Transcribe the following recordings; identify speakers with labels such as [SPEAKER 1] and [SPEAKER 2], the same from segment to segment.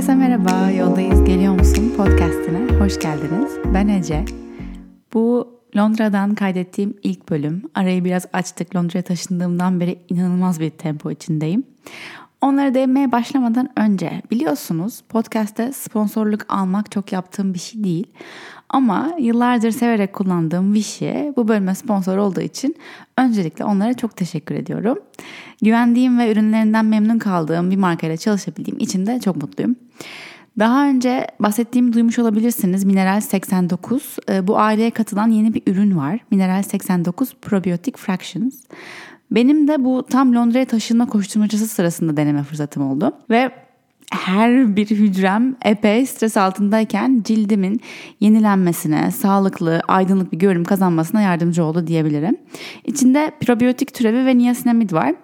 [SPEAKER 1] Herkese merhaba, Yoldayız Geliyor Musun podcastine hoş geldiniz. Ben Ece. Bu Londra'dan kaydettiğim ilk bölüm. Arayı biraz açtık. Londra'ya taşındığımdan beri inanılmaz bir tempo içindeyim. Onları değinmeye başlamadan önce biliyorsunuz podcast'te sponsorluk almak çok yaptığım bir şey değil. Ama yıllardır severek kullandığım Vichy bu bölüme sponsor olduğu için öncelikle onlara çok teşekkür ediyorum. Güvendiğim ve ürünlerinden memnun kaldığım bir markayla çalışabildiğim için de çok mutluyum. Daha önce bahsettiğimi duymuş olabilirsiniz. Mineral 89. Ee, bu aileye katılan yeni bir ürün var. Mineral 89 Probiotic Fractions. Benim de bu tam Londra'ya taşınma koşturmacası sırasında deneme fırsatım oldu. Ve her bir hücrem epey stres altındayken cildimin yenilenmesine, sağlıklı, aydınlık bir görünüm kazanmasına yardımcı oldu diyebilirim. İçinde probiyotik türevi ve niasinamid var.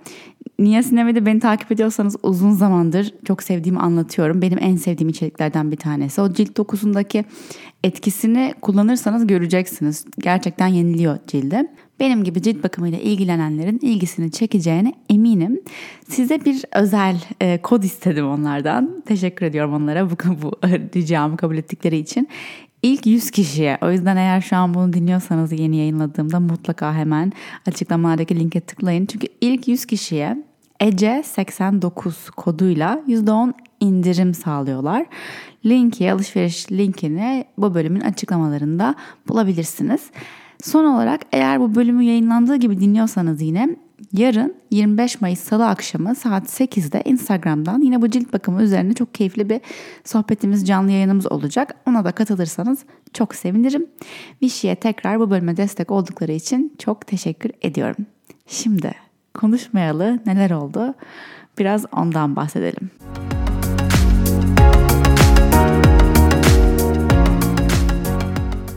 [SPEAKER 1] Niasinamid'i beni takip ediyorsanız uzun zamandır çok sevdiğimi anlatıyorum. Benim en sevdiğim içeriklerden bir tanesi. O cilt dokusundaki etkisini kullanırsanız göreceksiniz. Gerçekten yeniliyor cildi benim gibi cilt bakımıyla ilgilenenlerin ilgisini çekeceğine eminim. Size bir özel e, kod istedim onlardan. Teşekkür ediyorum onlara bu, bu ricamı kabul ettikleri için. İlk 100 kişiye. O yüzden eğer şu an bunu dinliyorsanız yeni yayınladığımda mutlaka hemen açıklamalardaki linke tıklayın. Çünkü ilk 100 kişiye ECE89 koduyla %10 indirim sağlıyorlar. Linki, alışveriş linkini bu bölümün açıklamalarında bulabilirsiniz. Son olarak eğer bu bölümü yayınlandığı gibi dinliyorsanız yine yarın 25 Mayıs Salı akşamı saat 8'de Instagram'dan yine bu cilt bakımı üzerine çok keyifli bir sohbetimiz, canlı yayınımız olacak. Ona da katılırsanız çok sevinirim. Vichy'ye tekrar bu bölüme destek oldukları için çok teşekkür ediyorum. Şimdi konuşmayalı neler oldu? Biraz ondan bahsedelim.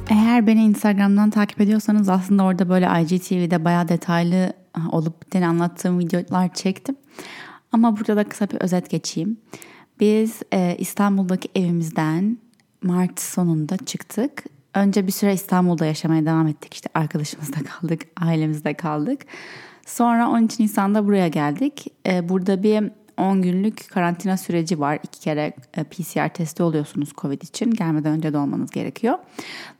[SPEAKER 1] Eğer beni Instagram'dan takip ediyorsanız aslında orada böyle IGTV'de bayağı detaylı olup biteni anlattığım videolar çektim. Ama burada da kısa bir özet geçeyim. Biz e, İstanbul'daki evimizden Mart sonunda çıktık. Önce bir süre İstanbul'da yaşamaya devam ettik. İşte arkadaşımızda kaldık, ailemizde kaldık. Sonra 13 Nisan'da buraya geldik. E, burada bir 10 günlük karantina süreci var. İki kere e, PCR testi oluyorsunuz COVID için. Gelmeden önce de olmanız gerekiyor.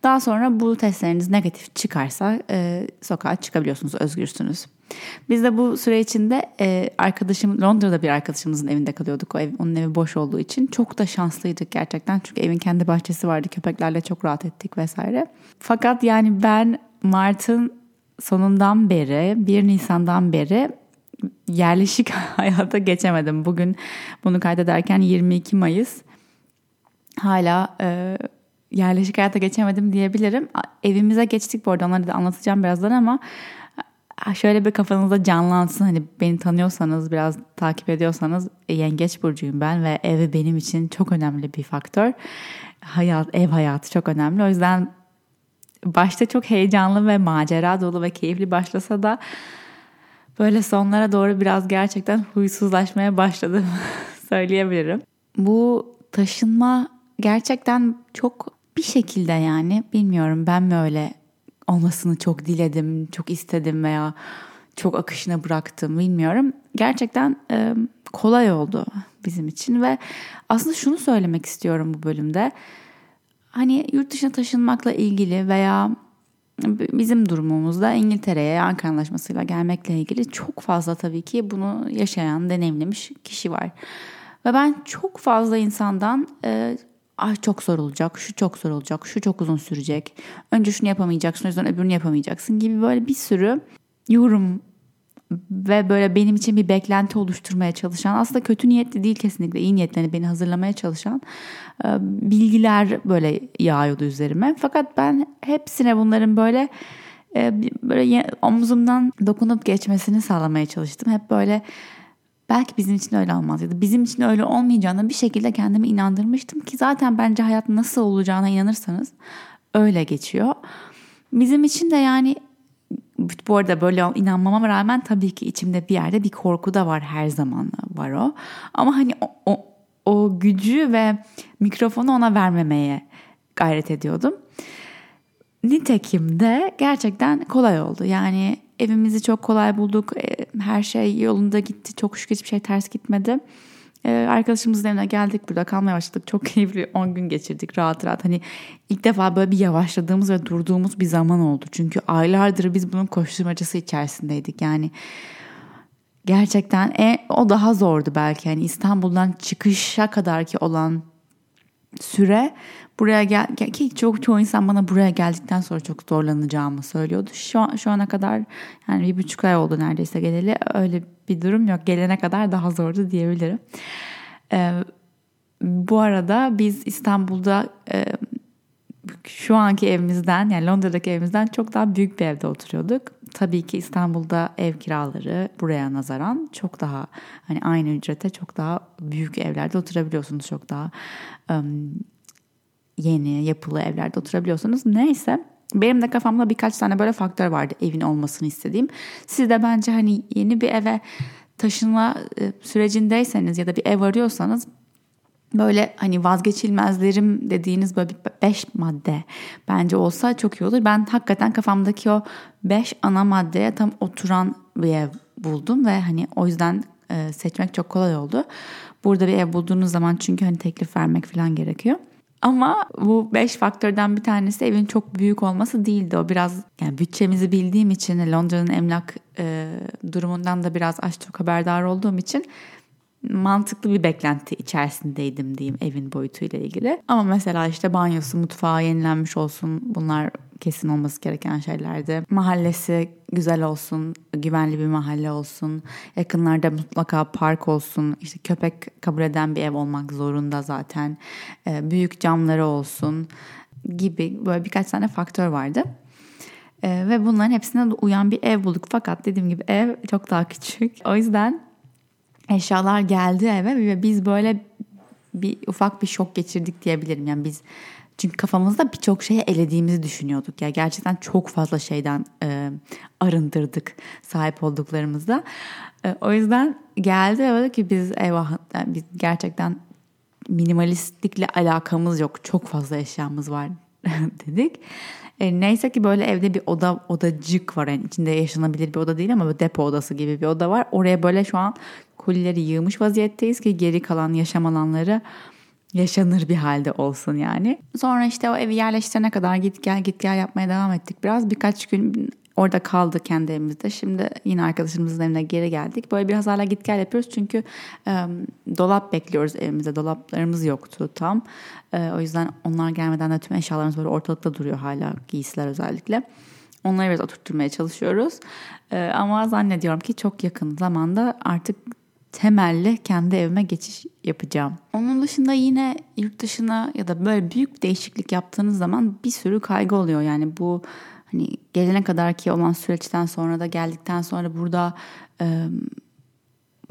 [SPEAKER 1] Daha sonra bu testleriniz negatif çıkarsa e, sokağa çıkabiliyorsunuz, özgürsünüz. Biz de bu süre içinde e, arkadaşım Londra'da bir arkadaşımızın evinde kalıyorduk. O ev, onun evi boş olduğu için çok da şanslıydık gerçekten. Çünkü evin kendi bahçesi vardı. Köpeklerle çok rahat ettik vesaire. Fakat yani ben Mart'ın sonundan beri, 1 Nisan'dan beri yerleşik hayata geçemedim. Bugün bunu kaydederken 22 Mayıs hala e, yerleşik hayata geçemedim diyebilirim. Evimize geçtik bu arada onları da anlatacağım birazdan ama şöyle bir kafanızda canlansın. Hani beni tanıyorsanız biraz takip ediyorsanız e, yengeç burcuyum ben ve evi benim için çok önemli bir faktör. Hayat, ev hayatı çok önemli. O yüzden başta çok heyecanlı ve macera dolu ve keyifli başlasa da böyle sonlara doğru biraz gerçekten huysuzlaşmaya başladım söyleyebilirim. Bu taşınma gerçekten çok bir şekilde yani bilmiyorum ben mi öyle olmasını çok diledim, çok istedim veya çok akışına bıraktım bilmiyorum. Gerçekten e, kolay oldu bizim için ve aslında şunu söylemek istiyorum bu bölümde. Hani yurt dışına taşınmakla ilgili veya bizim durumumuzda İngiltere'ye Ankara Anlaşması'yla gelmekle ilgili çok fazla tabii ki bunu yaşayan, deneyimlemiş kişi var. Ve ben çok fazla insandan e, ah çok zor olacak, şu çok zor olacak, şu çok uzun sürecek, önce şunu yapamayacaksın, o yüzden öbürünü yapamayacaksın gibi böyle bir sürü yorum ve böyle benim için bir beklenti oluşturmaya çalışan aslında kötü niyetli değil kesinlikle iyi niyetli hani beni hazırlamaya çalışan e, bilgiler böyle yağıyordu üzerime. Fakat ben hepsine bunların böyle e, böyle omzumdan dokunup geçmesini sağlamaya çalıştım. Hep böyle belki bizim için öyle olmaz ya da bizim için öyle olmayacağına bir şekilde kendimi inandırmıştım ki zaten bence hayat nasıl olacağına inanırsanız öyle geçiyor. Bizim için de yani bu arada böyle inanmama rağmen tabii ki içimde bir yerde bir korku da var her zaman var o. Ama hani o, o, o gücü ve mikrofonu ona vermemeye gayret ediyordum. Nitekim de gerçekten kolay oldu. Yani evimizi çok kolay bulduk. E, her şey yolunda gitti. Çok şükür hiçbir şey ters gitmedi. Ee, arkadaşımızın evine geldik burada kalmaya başladık. Çok keyifli 10 gün geçirdik rahat rahat. Hani ilk defa böyle bir yavaşladığımız ve durduğumuz bir zaman oldu. Çünkü aylardır biz bunun koşturmacası içerisindeydik. Yani gerçekten e, o daha zordu belki. Yani İstanbul'dan çıkışa kadar ki olan süre buraya gel ki çok çoğu insan bana buraya geldikten sonra çok zorlanacağımı söylüyordu. Şu, an, şu ana kadar yani bir buçuk ay oldu neredeyse geleli öyle bir durum yok. Gelene kadar daha zordu diyebilirim. Ee, bu arada biz İstanbul'da e, şu anki evimizden yani Londra'daki evimizden çok daha büyük bir evde oturuyorduk. Tabii ki İstanbul'da ev kiraları buraya nazaran çok daha hani aynı ücrete çok daha büyük evlerde oturabiliyorsunuz. Çok daha yeni yapılı evlerde oturabiliyorsunuz. Neyse benim de kafamda birkaç tane böyle faktör vardı evin olmasını istediğim. Siz de bence hani yeni bir eve taşınma e, sürecindeyseniz ya da bir ev arıyorsanız böyle hani vazgeçilmezlerim dediğiniz böyle bir beş madde bence olsa çok iyi olur. Ben hakikaten kafamdaki o beş ana maddeye tam oturan bir ev buldum ve hani o yüzden e, seçmek çok kolay oldu. Burada bir ev bulduğunuz zaman çünkü hani teklif vermek falan gerekiyor. Ama bu beş faktörden bir tanesi evin çok büyük olması değildi. O biraz yani bütçemizi bildiğim için Londra'nın emlak e, durumundan da biraz az çok haberdar olduğum için mantıklı bir beklenti içerisindeydim diyeyim evin boyutuyla ilgili. Ama mesela işte banyosu, mutfağı yenilenmiş olsun bunlar kesin olması gereken şeylerdi. Mahallesi güzel olsun, güvenli bir mahalle olsun, yakınlarda mutlaka park olsun, işte köpek kabul eden bir ev olmak zorunda zaten, ee, büyük camları olsun gibi böyle birkaç tane faktör vardı. Ee, ve bunların hepsine uyan bir ev bulduk. Fakat dediğim gibi ev çok daha küçük. O yüzden eşyalar geldi eve ve biz böyle bir ufak bir şok geçirdik diyebilirim. Yani biz çünkü kafamızda birçok şeyi elediğimizi düşünüyorduk. Ya gerçekten çok fazla şeyden e, arındırdık sahip olduklarımızda. E, o yüzden geldi ve ki biz eyvah yani biz gerçekten minimalistlikle alakamız yok. Çok fazla eşyamız var dedik. E, neyse ki böyle evde bir oda odacık var. Yani içinde yaşanabilir bir oda değil ama depo odası gibi bir oda var. Oraya böyle şu an kolileri yığmış vaziyetteyiz ki geri kalan yaşam alanları yaşanır bir halde olsun yani. Sonra işte o evi yerleştirene kadar git gel git gel yapmaya devam ettik. Biraz birkaç gün orada kaldı kendi evimizde. Şimdi yine arkadaşımızın evine geri geldik. Böyle biraz hala git gel yapıyoruz çünkü e, dolap bekliyoruz evimizde. Dolaplarımız yoktu tam. E, o yüzden onlar gelmeden de tüm eşyalarımız böyle ortalıkta duruyor hala giysiler özellikle. Onları biraz oturtturmaya çalışıyoruz. E, ama zannediyorum ki çok yakın zamanda artık temelli kendi evime geçiş yapacağım. Onun dışında yine yurt dışına ya da böyle büyük bir değişiklik yaptığınız zaman bir sürü kaygı oluyor. Yani bu hani gelene kadar ki olan süreçten sonra da geldikten sonra burada e,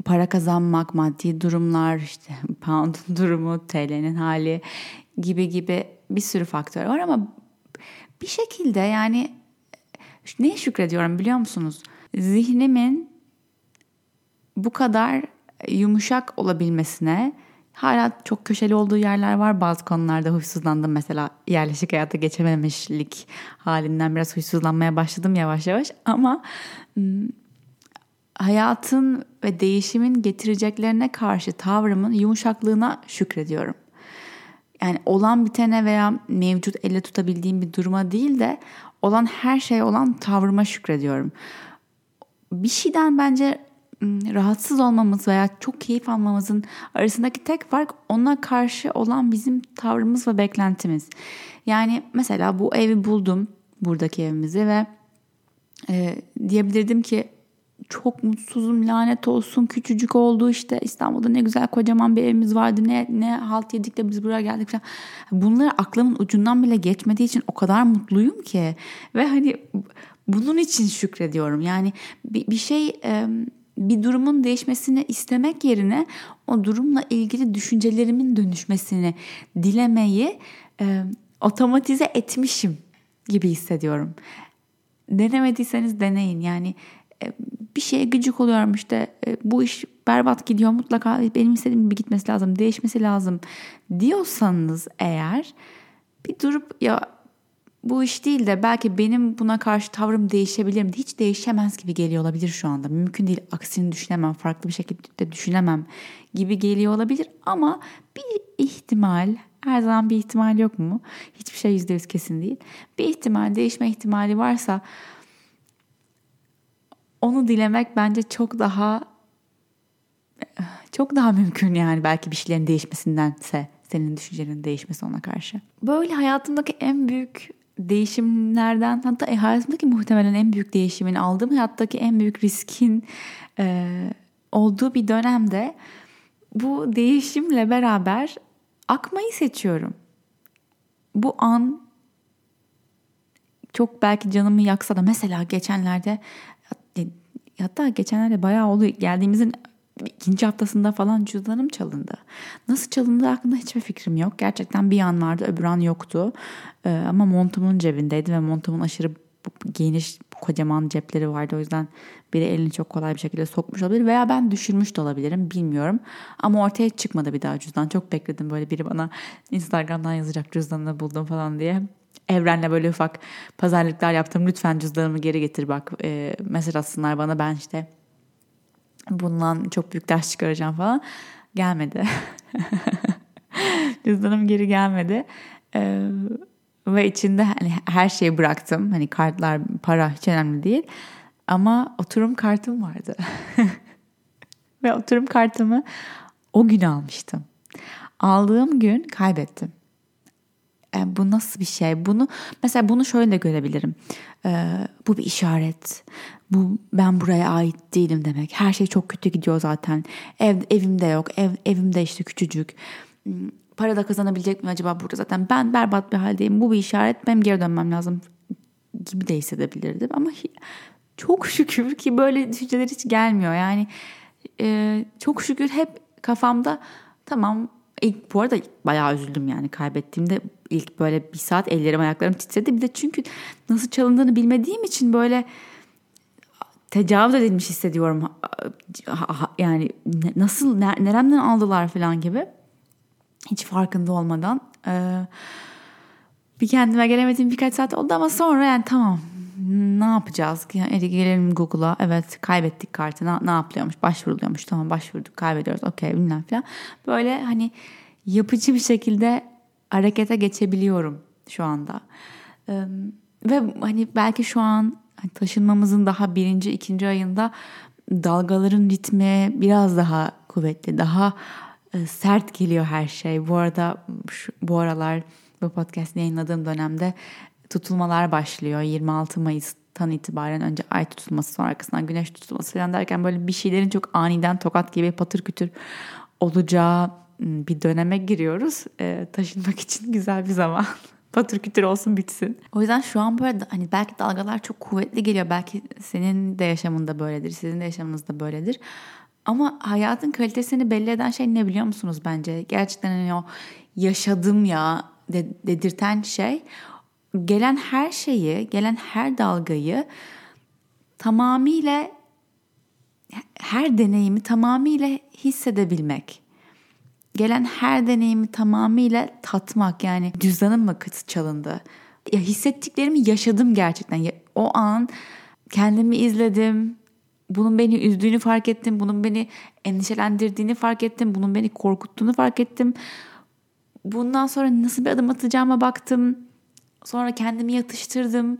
[SPEAKER 1] para kazanmak, maddi durumlar, işte pound durumu, TL'nin hali gibi gibi bir sürü faktör var ama bir şekilde yani neye şükrediyorum biliyor musunuz? Zihnimin bu kadar yumuşak olabilmesine hala çok köşeli olduğu yerler var. Bazı konularda huysuzlandım. Mesela yerleşik hayata geçememişlik halinden biraz huysuzlanmaya başladım yavaş yavaş. Ama hayatın ve değişimin getireceklerine karşı tavrımın yumuşaklığına şükrediyorum. Yani olan bitene veya mevcut elle tutabildiğim bir duruma değil de olan her şey olan tavrıma şükrediyorum. Bir şeyden bence rahatsız olmamız veya çok keyif almamızın arasındaki tek fark ona karşı olan bizim tavrımız ve beklentimiz. Yani mesela bu evi buldum buradaki evimizi ve e, diyebilirdim ki çok mutsuzum lanet olsun küçücük oldu işte İstanbul'da ne güzel kocaman bir evimiz vardı ne ne halt yedik de biz buraya geldik falan. Bunları aklımın ucundan bile geçmediği için o kadar mutluyum ki ve hani bunun için şükrediyorum yani bir, bir şey e, bir durumun değişmesini istemek yerine o durumla ilgili düşüncelerimin dönüşmesini dilemeyi e, otomatize etmişim gibi hissediyorum. Denemediyseniz deneyin. Yani e, bir şeye gıcık oluyorum işte e, bu iş berbat gidiyor mutlaka benim istediğim gibi gitmesi lazım, değişmesi lazım diyorsanız eğer bir durup ya bu iş değil de belki benim buna karşı tavrım değişebilir mi? Hiç değişemez gibi geliyor olabilir şu anda. Mümkün değil aksini düşünemem, farklı bir şekilde düşünemem gibi geliyor olabilir. Ama bir ihtimal, her zaman bir ihtimal yok mu? Hiçbir şey yüzde yüz kesin değil. Bir ihtimal, değişme ihtimali varsa onu dilemek bence çok daha çok daha mümkün yani belki bir şeylerin değişmesindense senin düşüncenin değişmesi ona karşı. Böyle hayatımdaki en büyük değişimlerden hatta e, hayatımdaki muhtemelen en büyük değişimin aldığım hayattaki en büyük riskin e, olduğu bir dönemde bu değişimle beraber akmayı seçiyorum. Bu an çok belki canımı yaksa da mesela geçenlerde hatta geçenlerde bayağı oldu geldiğimizin ikinci haftasında falan cüzdanım çalındı. Nasıl çalındı hakkında hiçbir fikrim yok. Gerçekten bir an vardı öbür an yoktu. Ee, ama montumun cebindeydi ve montumun aşırı geniş kocaman cepleri vardı. O yüzden biri elini çok kolay bir şekilde sokmuş olabilir. Veya ben düşürmüş de olabilirim bilmiyorum. Ama ortaya çıkmadı bir daha cüzdan. Çok bekledim böyle biri bana Instagram'dan yazacak cüzdanını buldum falan diye. Evrenle böyle ufak pazarlıklar yaptım. Lütfen cüzdanımı geri getir bak. E, mesaj atsınlar bana ben işte bundan çok büyük ders çıkaracağım falan. Gelmedi. Cüzdanım geri gelmedi. Ee, ve içinde hani her şeyi bıraktım. Hani kartlar, para hiç önemli değil. Ama oturum kartım vardı. ve oturum kartımı o gün almıştım. Aldığım gün kaybettim. Yani bu nasıl bir şey? Bunu mesela bunu şöyle de görebilirim. Ee, bu bir işaret. Bu ben buraya ait değilim demek. Her şey çok kötü gidiyor zaten. Ev evimde yok. Ev evimde işte küçücük. Hmm, para da kazanabilecek mi acaba burada zaten? Ben berbat bir haldeyim. Bu bir işaret. Benim geri dönmem lazım gibi de hissedebilirdim ama çok şükür ki böyle düşünceler hiç gelmiyor. Yani e, çok şükür hep kafamda tamam İlk, bu arada bayağı üzüldüm yani kaybettiğimde ilk böyle bir saat ellerim ayaklarım titredi. Bir de çünkü nasıl çalındığını bilmediğim için böyle tecavüz edilmiş hissediyorum. Yani nasıl neremden aldılar falan gibi. Hiç farkında olmadan. Ee, bir kendime gelemediğim birkaç saat oldu ama sonra yani tamam ne yapacağız? Yani gelelim Google'a. Evet kaybettik kartı. Ne, ne yapılıyormuş? Başvuruluyormuş. Tamam başvurduk. Kaybediyoruz. Okey bilmem falan. Böyle hani yapıcı bir şekilde harekete geçebiliyorum şu anda. Ve hani belki şu an hani taşınmamızın daha birinci, ikinci ayında dalgaların ritmi biraz daha kuvvetli, daha sert geliyor her şey. Bu arada şu, bu aralar bu podcast yayınladığım dönemde tutulmalar başlıyor. 26 Mayıs'tan itibaren önce ay tutulması sonra arkasından güneş tutulması falan derken böyle bir şeylerin çok aniden tokat gibi patır kütür olacağı bir döneme giriyoruz. E, taşınmak için güzel bir zaman. Patır kütür olsun bitsin. O yüzden şu an böyle hani belki dalgalar çok kuvvetli geliyor. Belki senin de yaşamında böyledir. Sizin de yaşamınızda böyledir. Ama hayatın kalitesini belli eden şey ne biliyor musunuz bence? Gerçekten hani o yaşadım ya dedirten şey gelen her şeyi, gelen her dalgayı tamamıyla her deneyimi tamamıyla hissedebilmek. Gelen her deneyimi tamamıyla tatmak yani cüzdanım mı çalındı? Ya hissettiklerimi yaşadım gerçekten. O an kendimi izledim. Bunun beni üzdüğünü fark ettim. Bunun beni endişelendirdiğini fark ettim. Bunun beni korkuttuğunu fark ettim. Bundan sonra nasıl bir adım atacağıma baktım Sonra kendimi yatıştırdım.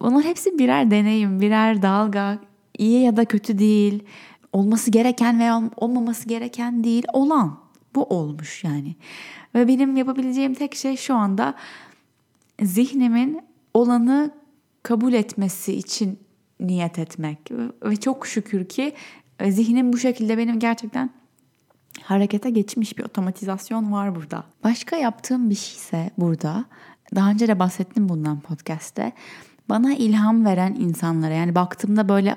[SPEAKER 1] Bunlar hepsi birer deneyim, birer dalga. İyi ya da kötü değil. Olması gereken veya olmaması gereken değil. Olan. Bu olmuş yani. Ve benim yapabileceğim tek şey şu anda zihnimin olanı kabul etmesi için niyet etmek. Ve çok şükür ki zihnim bu şekilde benim gerçekten harekete geçmiş bir otomatizasyon var burada. Başka yaptığım bir şey ise burada daha önce de bahsettim bundan podcast'te. Bana ilham veren insanlara yani baktığımda böyle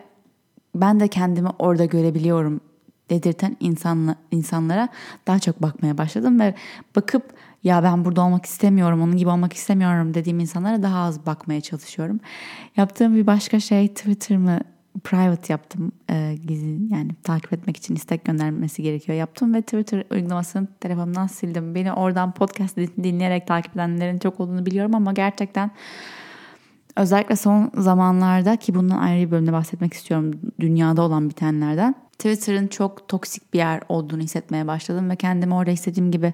[SPEAKER 1] ben de kendimi orada görebiliyorum dedirten insanla, insanlara daha çok bakmaya başladım ve bakıp ya ben burada olmak istemiyorum, onun gibi olmak istemiyorum dediğim insanlara daha az bakmaya çalışıyorum. Yaptığım bir başka şey Twitter mı private yaptım. E, gizli yani takip etmek için istek göndermesi gerekiyor yaptım ve Twitter uygulamasını telefonumdan sildim. Beni oradan podcast dinleyerek takip edenlerin çok olduğunu biliyorum ama gerçekten özellikle son zamanlarda ki bundan ayrı bir bölümde bahsetmek istiyorum dünyada olan bitenlerden. Twitter'ın çok toksik bir yer olduğunu hissetmeye başladım ve kendimi orada istediğim gibi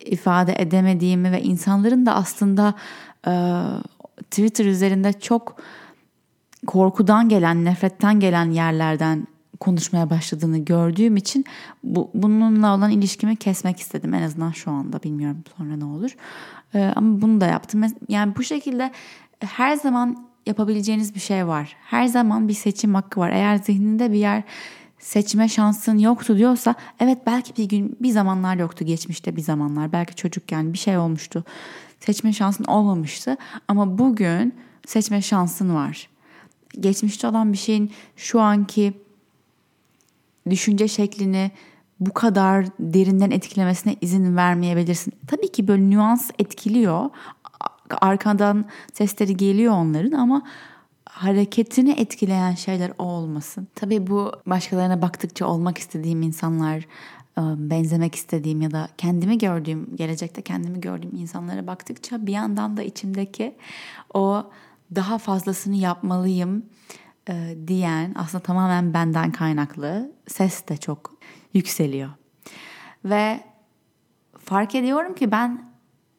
[SPEAKER 1] ifade edemediğimi ve insanların da aslında e, Twitter üzerinde çok korkudan gelen, nefretten gelen yerlerden konuşmaya başladığını gördüğüm için bu, bununla olan ilişkimi kesmek istedim. En azından şu anda bilmiyorum sonra ne olur. Ee, ama bunu da yaptım. Yani bu şekilde her zaman yapabileceğiniz bir şey var. Her zaman bir seçim hakkı var. Eğer zihninde bir yer seçme şansın yoktu diyorsa evet belki bir gün bir zamanlar yoktu. Geçmişte bir zamanlar belki çocukken bir şey olmuştu. Seçme şansın olmamıştı. Ama bugün seçme şansın var geçmişte olan bir şeyin şu anki düşünce şeklini bu kadar derinden etkilemesine izin vermeyebilirsin. Tabii ki böyle nüans etkiliyor. Arkadan sesleri geliyor onların ama hareketini etkileyen şeyler o olmasın. Tabii bu başkalarına baktıkça olmak istediğim insanlar, e, benzemek istediğim ya da kendimi gördüğüm, gelecekte kendimi gördüğüm insanlara baktıkça bir yandan da içimdeki o daha fazlasını yapmalıyım e, diyen aslında tamamen benden kaynaklı ses de çok yükseliyor. Ve fark ediyorum ki ben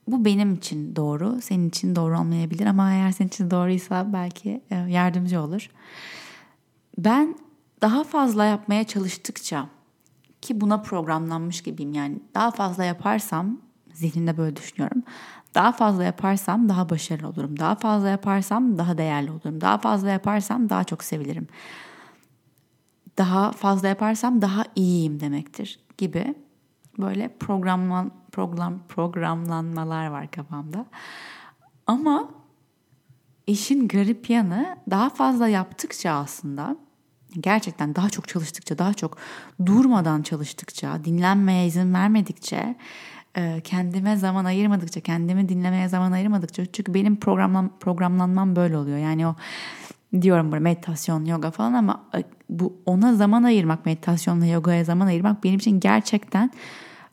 [SPEAKER 1] bu benim için doğru, senin için doğru olmayabilir ama eğer senin için doğruysa belki e, yardımcı olur. Ben daha fazla yapmaya çalıştıkça ki buna programlanmış gibiyim yani daha fazla yaparsam zihnimde böyle düşünüyorum. Daha fazla yaparsam daha başarılı olurum. Daha fazla yaparsam daha değerli olurum. Daha fazla yaparsam daha çok sevilirim. Daha fazla yaparsam daha iyiyim demektir gibi böyle programlan program programlanmalar var kafamda. Ama işin garip yanı daha fazla yaptıkça aslında gerçekten daha çok çalıştıkça, daha çok durmadan çalıştıkça, dinlenmeye izin vermedikçe kendime zaman ayırmadıkça, kendimi dinlemeye zaman ayırmadıkça çünkü benim programlan, programlanmam böyle oluyor. Yani o diyorum böyle meditasyon, yoga falan ama e, bu ona zaman ayırmak, meditasyonla yogaya zaman ayırmak benim için gerçekten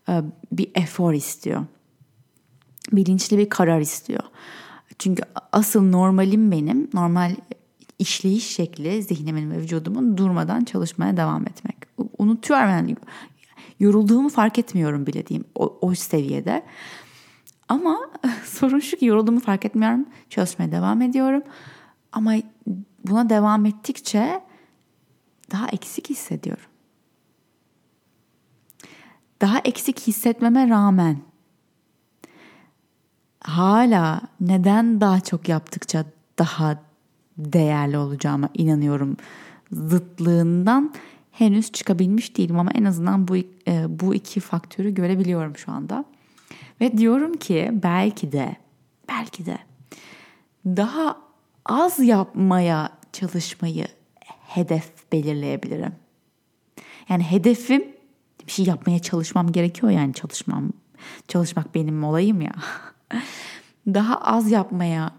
[SPEAKER 1] e, bir efor istiyor. Bilinçli bir karar istiyor. Çünkü asıl normalim benim, normal işleyiş şekli zihnimin ve vücudumun durmadan çalışmaya devam etmek. Unutuyorum yani yorulduğumu fark etmiyorum bile diyeyim o, o seviyede. Ama sorun şu ki yorulduğumu fark etmiyorum. Çalışmaya devam ediyorum. Ama buna devam ettikçe daha eksik hissediyorum. Daha eksik hissetmeme rağmen hala neden daha çok yaptıkça daha değerli olacağıma inanıyorum zıtlığından henüz çıkabilmiş değilim ama en azından bu e, bu iki faktörü görebiliyorum şu anda. Ve diyorum ki belki de belki de daha az yapmaya çalışmayı hedef belirleyebilirim. Yani hedefim bir şey yapmaya çalışmam gerekiyor yani çalışmam. Çalışmak benim olayım ya. daha az yapmaya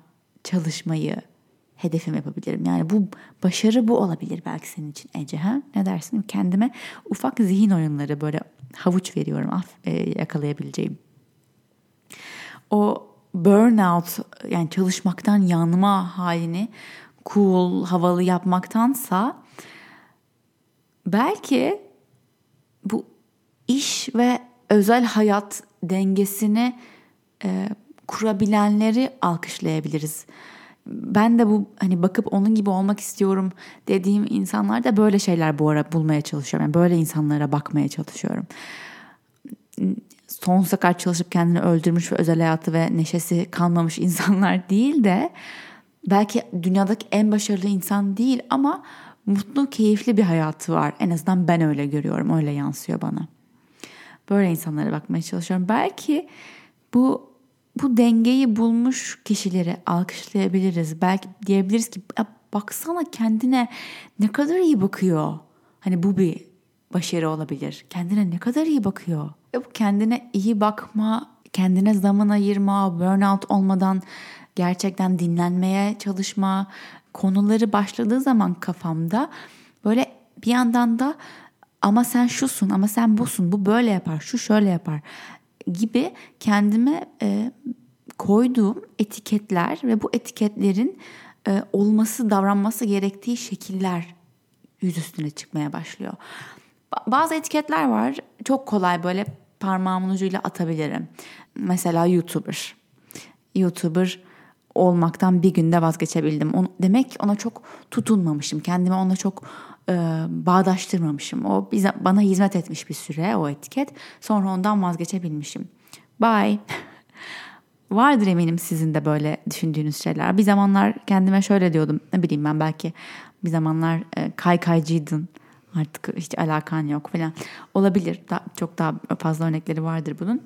[SPEAKER 1] çalışmayı hedefim yapabilirim. Yani bu başarı bu olabilir belki senin için Ece. Ha? Ne dersin? Kendime ufak zihin oyunları böyle havuç veriyorum af, e, yakalayabileceğim. O burnout yani çalışmaktan yanma halini cool, havalı yapmaktansa belki bu iş ve özel hayat dengesini e, kurabilenleri alkışlayabiliriz ben de bu hani bakıp onun gibi olmak istiyorum dediğim insanlar da böyle şeyler bu ara bulmaya çalışıyorum. Yani böyle insanlara bakmaya çalışıyorum. Sonsuza kadar çalışıp kendini öldürmüş ve özel hayatı ve neşesi kalmamış insanlar değil de belki dünyadaki en başarılı insan değil ama mutlu, keyifli bir hayatı var. En azından ben öyle görüyorum, öyle yansıyor bana. Böyle insanlara bakmaya çalışıyorum. Belki bu bu dengeyi bulmuş kişileri alkışlayabiliriz. Belki diyebiliriz ki baksana kendine ne kadar iyi bakıyor. Hani bu bir başarı olabilir. Kendine ne kadar iyi bakıyor. Ve bu kendine iyi bakma, kendine zaman ayırma, burnout olmadan gerçekten dinlenmeye çalışma, konuları başladığı zaman kafamda böyle bir yandan da ama sen şusun ama sen busun bu böyle yapar şu şöyle yapar gibi kendime e, koyduğum etiketler ve bu etiketlerin e, olması davranması gerektiği şekiller yüz üstüne çıkmaya başlıyor. Bazı etiketler var çok kolay böyle parmağımın ucuyla atabilirim. Mesela YouTuber. YouTuber olmaktan bir günde vazgeçebildim. Onu, demek ki ona çok tutunmamışım. Kendimi ona çok e, bağdaştırmamışım. O bize, bana hizmet etmiş bir süre o etiket. Sonra ondan vazgeçebilmişim. Bye. Vardır eminim sizin de böyle düşündüğünüz şeyler. Bir zamanlar kendime şöyle diyordum. Ne bileyim ben belki bir zamanlar e, kaykaycıydın. Artık hiç alakan yok falan. Olabilir. Daha, çok daha fazla örnekleri vardır bunun.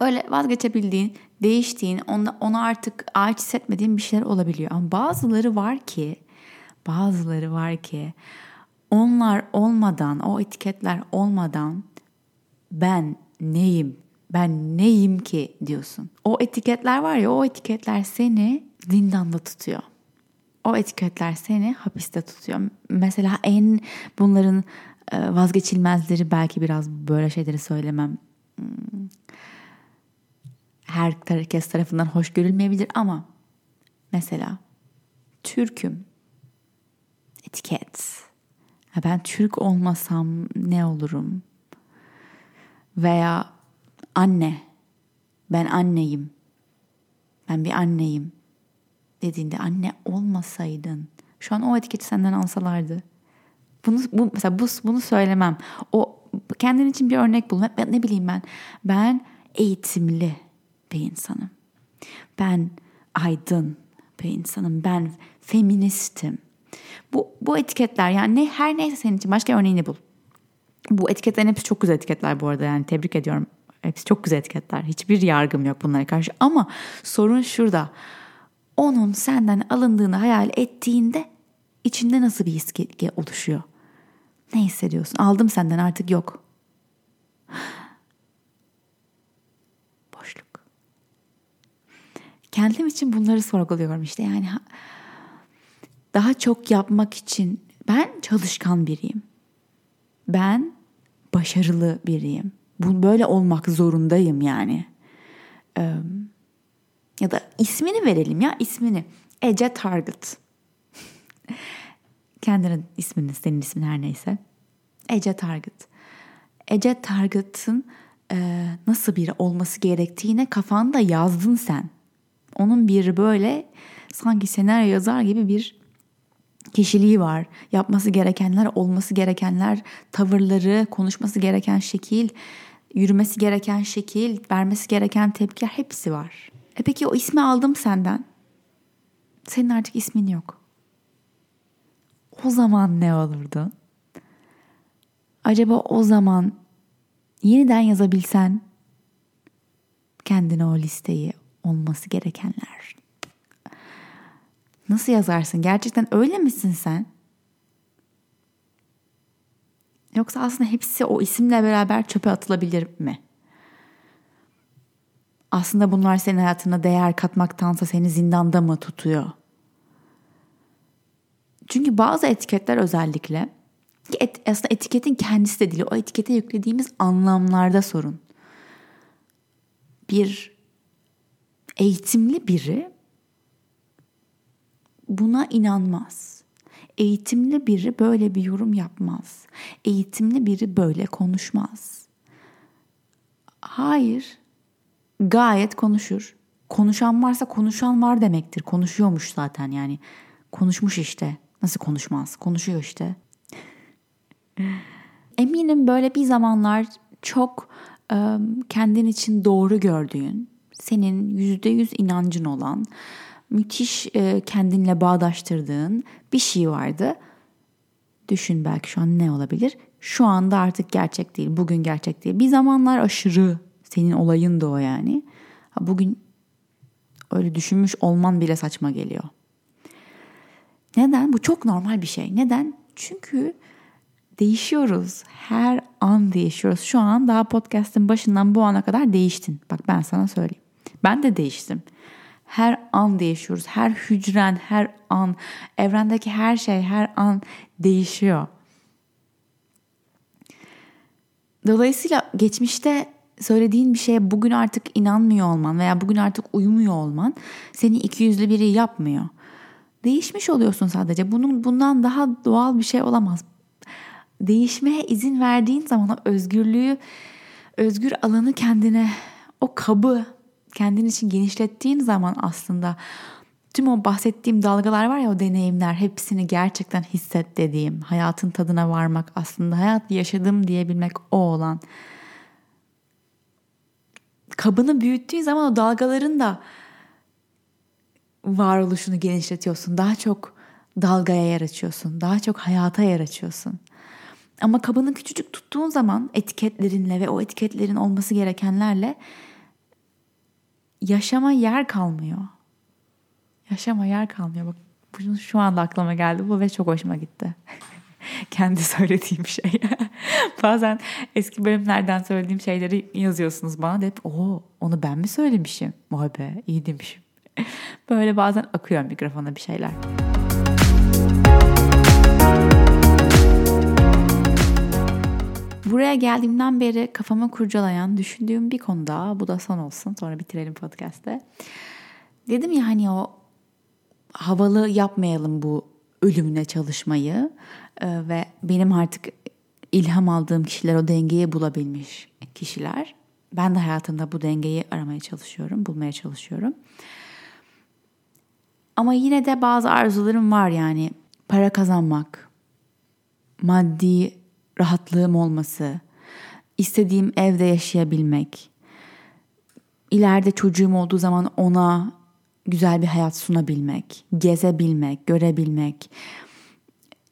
[SPEAKER 1] Öyle vazgeçebildiğin, değiştiğin, ona, ona artık ait hissetmediğin bir şeyler olabiliyor. Ama bazıları var ki, bazıları var ki onlar olmadan, o etiketler olmadan ben neyim, ben neyim ki diyorsun. O etiketler var ya o etiketler seni zindanda tutuyor. O etiketler seni hapiste tutuyor. Mesela en bunların e, vazgeçilmezleri belki biraz böyle şeyleri söylemem. Hmm. Herkes tarafından hoş görülmeyebilir ama mesela Türk'üm etiket. Ben Türk olmasam ne olurum? Veya anne. Ben anneyim. Ben bir anneyim. Dediğinde anne olmasaydın. Şu an o etiketi senden alsalardı. Bunu bu, mesela bu, bunu söylemem. O kendin için bir örnek bul. Ne, ne bileyim ben. Ben eğitimli bir insanım. Ben aydın bir insanım. Ben feministim. Bu, bu etiketler yani ne, her neyse senin için başka örneğini bul. Bu etiketlerin hepsi çok güzel etiketler bu arada yani tebrik ediyorum. Hepsi çok güzel etiketler. Hiçbir yargım yok bunlara karşı. Ama sorun şurada. Onun senden alındığını hayal ettiğinde içinde nasıl bir his oluşuyor? Ne hissediyorsun? Aldım senden artık yok. Boşluk. Kendim için bunları sorguluyorum işte yani daha çok yapmak için ben çalışkan biriyim. Ben başarılı biriyim. Bu böyle olmak zorundayım yani. Ee, ya da ismini verelim ya ismini. Ece Target. Kendinin ismini, senin ismin her neyse. Ece Target. Ece Target'ın e, nasıl biri olması gerektiğine kafanda yazdın sen. Onun bir böyle sanki senaryo yazar gibi bir kişiliği var. Yapması gerekenler, olması gerekenler, tavırları, konuşması gereken şekil, yürümesi gereken şekil, vermesi gereken tepki hepsi var. E peki o ismi aldım senden. Senin artık ismin yok. O zaman ne olurdu? Acaba o zaman yeniden yazabilsen kendine o listeyi olması gerekenler. Nasıl yazarsın? Gerçekten öyle misin sen? Yoksa aslında hepsi o isimle beraber çöpe atılabilir mi? Aslında bunlar senin hayatına değer katmaktansa seni zindanda mı tutuyor? Çünkü bazı etiketler özellikle et, aslında etiketin kendisi de değil. O etikete yüklediğimiz anlamlarda sorun. Bir eğitimli biri buna inanmaz. Eğitimli biri böyle bir yorum yapmaz. Eğitimli biri böyle konuşmaz. Hayır. Gayet konuşur. Konuşan varsa konuşan var demektir. Konuşuyormuş zaten yani. Konuşmuş işte. Nasıl konuşmaz? Konuşuyor işte. Eminim böyle bir zamanlar çok kendin için doğru gördüğün, senin yüzde yüz inancın olan, müthiş kendinle bağdaştırdığın bir şey vardı. Düşün belki şu an ne olabilir? Şu anda artık gerçek değil, bugün gerçek değil. Bir zamanlar aşırı senin olayın da o yani. Bugün öyle düşünmüş olman bile saçma geliyor. Neden? Bu çok normal bir şey. Neden? Çünkü değişiyoruz. Her an değişiyoruz. Şu an daha podcast'in başından bu ana kadar değiştin. Bak ben sana söyleyeyim. Ben de değiştim. Her an değişiyoruz. Her hücren, her an, evrendeki her şey her an değişiyor. Dolayısıyla geçmişte söylediğin bir şeye bugün artık inanmıyor olman veya bugün artık uyumuyor olman seni iki yüzlü biri yapmıyor. Değişmiş oluyorsun sadece. Bunun bundan daha doğal bir şey olamaz. Değişmeye izin verdiğin zaman o özgürlüğü, özgür alanı kendine, o kabı kendin için genişlettiğin zaman aslında tüm o bahsettiğim dalgalar var ya o deneyimler hepsini gerçekten hisset dediğim hayatın tadına varmak aslında hayat yaşadım diyebilmek o olan kabını büyüttüğün zaman o dalgaların da varoluşunu genişletiyorsun. Daha çok dalgaya yer açıyorsun. Daha çok hayata yer açıyorsun. Ama kabını küçücük tuttuğun zaman etiketlerinle ve o etiketlerin olması gerekenlerle yaşama yer kalmıyor. Yaşama yer kalmıyor. Bak bu şu anda aklıma geldi bu ve çok hoşuma gitti. Kendi söylediğim şey. Bazen eski bölümlerden söylediğim şeyleri yazıyorsunuz bana. De hep o onu ben mi söylemişim? Vay be iyi demişim. Böyle bazen akıyor mikrofona bir şeyler. Buraya geldiğimden beri kafamı kurcalayan, düşündüğüm bir konuda, bu da son olsun sonra bitirelim podcast'te. Dedim ya hani o havalı yapmayalım bu ölümüne çalışmayı ee, ve benim artık ilham aldığım kişiler o dengeyi bulabilmiş kişiler. Ben de hayatımda bu dengeyi aramaya çalışıyorum, bulmaya çalışıyorum. Ama yine de bazı arzularım var yani para kazanmak, maddi rahatlığım olması, istediğim evde yaşayabilmek, ileride çocuğum olduğu zaman ona güzel bir hayat sunabilmek, gezebilmek, görebilmek,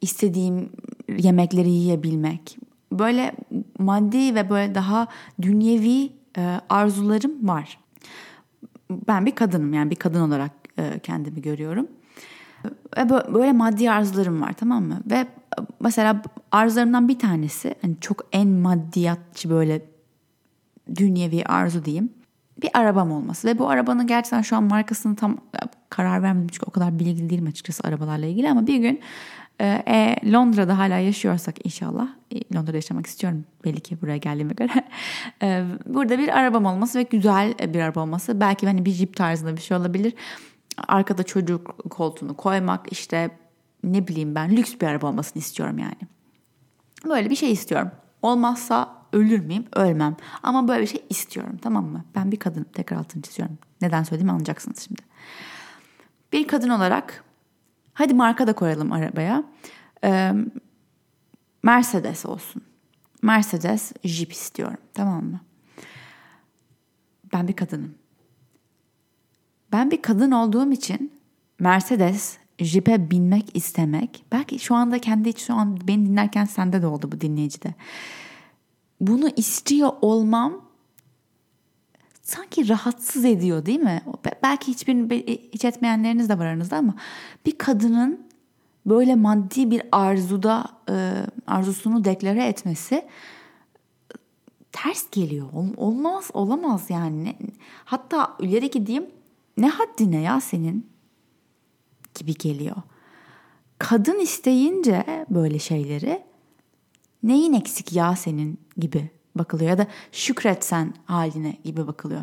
[SPEAKER 1] istediğim yemekleri yiyebilmek. Böyle maddi ve böyle daha dünyevi e, arzularım var. Ben bir kadınım yani bir kadın olarak e, kendimi görüyorum. Ve böyle maddi arzularım var tamam mı? Ve mesela arzularımdan bir tanesi hani çok en maddiyatçı böyle dünyevi arzu diyeyim. Bir arabam olması ve bu arabanın gerçekten şu an markasını tam karar vermedim çünkü o kadar bilgili değilim açıkçası arabalarla ilgili ama bir gün e, Londra'da hala yaşıyorsak inşallah e, Londra'da yaşamak istiyorum belli ki buraya geldiğime göre e, burada bir arabam olması ve güzel bir araba olması belki hani bir jip tarzında bir şey olabilir arkada çocuk koltuğunu koymak işte ne bileyim ben lüks bir araba olmasını istiyorum yani. Böyle bir şey istiyorum. Olmazsa ölür müyüm? Ölmem. Ama böyle bir şey istiyorum tamam mı? Ben bir kadın tekrar altını çiziyorum. Neden söylediğimi anlayacaksınız şimdi. Bir kadın olarak hadi marka da koyalım arabaya. Ee, Mercedes olsun. Mercedes Jeep istiyorum tamam mı? Ben bir kadınım. Ben bir kadın olduğum için Mercedes Jeep'e binmek istemek belki şu anda kendi şu an beni dinlerken sende de oldu bu dinleyicide. Bunu istiyor olmam sanki rahatsız ediyor değil mi? Belki hiçbir hiç etmeyenleriniz de var aranızda ama bir kadının böyle maddi bir arzuda e, arzusunu deklare etmesi ters geliyor. Olmaz, olamaz yani. Hatta ileri gideyim ne haddine ya senin gibi geliyor. Kadın isteyince böyle şeyleri neyin eksik ya senin gibi bakılıyor ya da şükretsen haline gibi bakılıyor.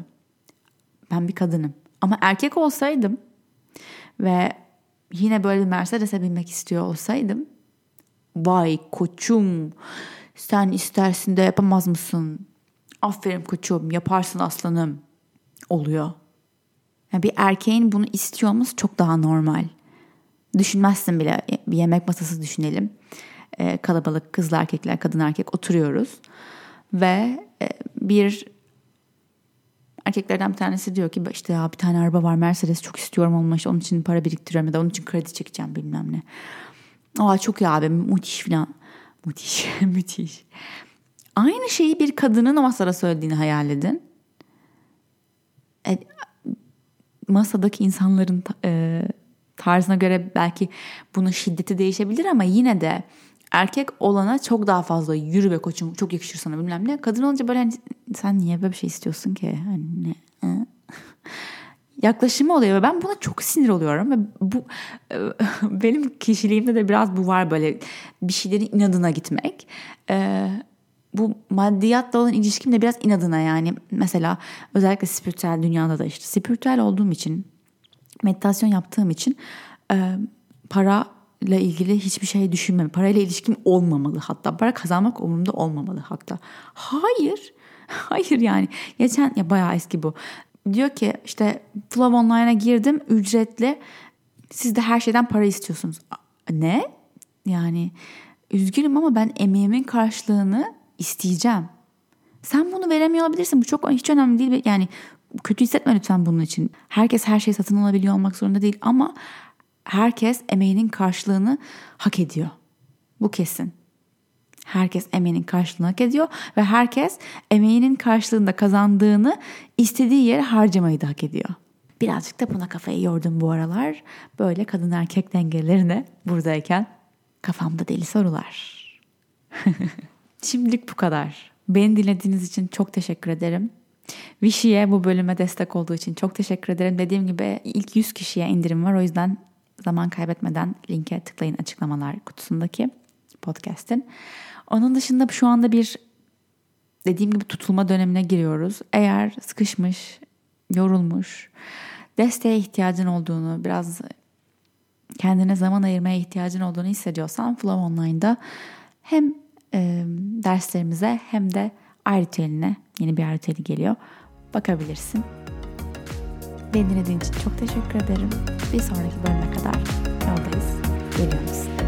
[SPEAKER 1] Ben bir kadınım ama erkek olsaydım ve yine böyle bir Mercedes'e binmek istiyor olsaydım vay koçum sen istersin de yapamaz mısın? Aferin koçum yaparsın aslanım oluyor. Yani bir erkeğin bunu istiyor olması çok daha normal. Düşünmezsin bile bir yemek masası düşünelim. Ee, kalabalık kızlı erkekler, kadın erkek oturuyoruz. Ve e, bir erkeklerden bir tanesi diyor ki işte ya bir tane araba var Mercedes çok istiyorum olma işte onun için para biriktiriyorum ya da onun için kredi çekeceğim bilmem ne. Aa çok ya abi müthiş falan. Müthiş, müthiş. Aynı şeyi bir kadının masada söylediğini hayal edin. E, masadaki insanların e, tarzına göre belki bunun şiddeti değişebilir ama yine de erkek olana çok daha fazla yürü be koçum çok yakışır sana bilmem ne. Kadın olunca böyle hani, sen niye böyle bir şey istiyorsun ki? Hani ne? yaklaşımı oluyor ve ben buna çok sinir oluyorum ve bu e, benim kişiliğimde de biraz bu var böyle bir şeylerin inadına gitmek. E, bu maddiyatla olan ilişkim de biraz inadına yani mesela özellikle spiritüel dünyada da işte spiritüel olduğum için meditasyon yaptığım için e, para ile ilgili hiçbir şey düşünmem. Parayla ilişkim olmamalı hatta. Para kazanmak umurumda olmamalı hatta. Hayır. Hayır yani. Geçen ya bayağı eski bu. Diyor ki işte Flow Online'a girdim ücretli. Siz de her şeyden para istiyorsunuz. Ne? Yani üzgünüm ama ben emeğimin karşılığını isteyeceğim. Sen bunu veremiyor olabilirsin. Bu çok hiç önemli değil. Yani kötü hissetme lütfen bunun için. Herkes her şeyi satın alabiliyor olmak zorunda değil ama herkes emeğinin karşılığını hak ediyor. Bu kesin. Herkes emeğinin karşılığını hak ediyor ve herkes emeğinin karşılığında kazandığını istediği yere harcamayı da hak ediyor. Birazcık da buna kafayı yordum bu aralar. Böyle kadın erkek dengelerine buradayken kafamda deli sorular. Şimdilik bu kadar. Beni dinlediğiniz için çok teşekkür ederim. Vishi'ye bu bölüme destek olduğu için çok teşekkür ederim. Dediğim gibi ilk 100 kişiye indirim var. O yüzden zaman kaybetmeden linke tıklayın açıklamalar kutusundaki podcast'in. Onun dışında şu anda bir dediğim gibi tutulma dönemine giriyoruz. Eğer sıkışmış, yorulmuş, desteğe ihtiyacın olduğunu, biraz kendine zaman ayırmaya ihtiyacın olduğunu hissediyorsan Flow Online'da hem derslerimize hem de ayrıteline yeni bir ayrıteli geliyor. Bakabilirsin. Beni dinlediğin için çok teşekkür ederim. Bir sonraki bölüme kadar yoldayız. Geliyoruz.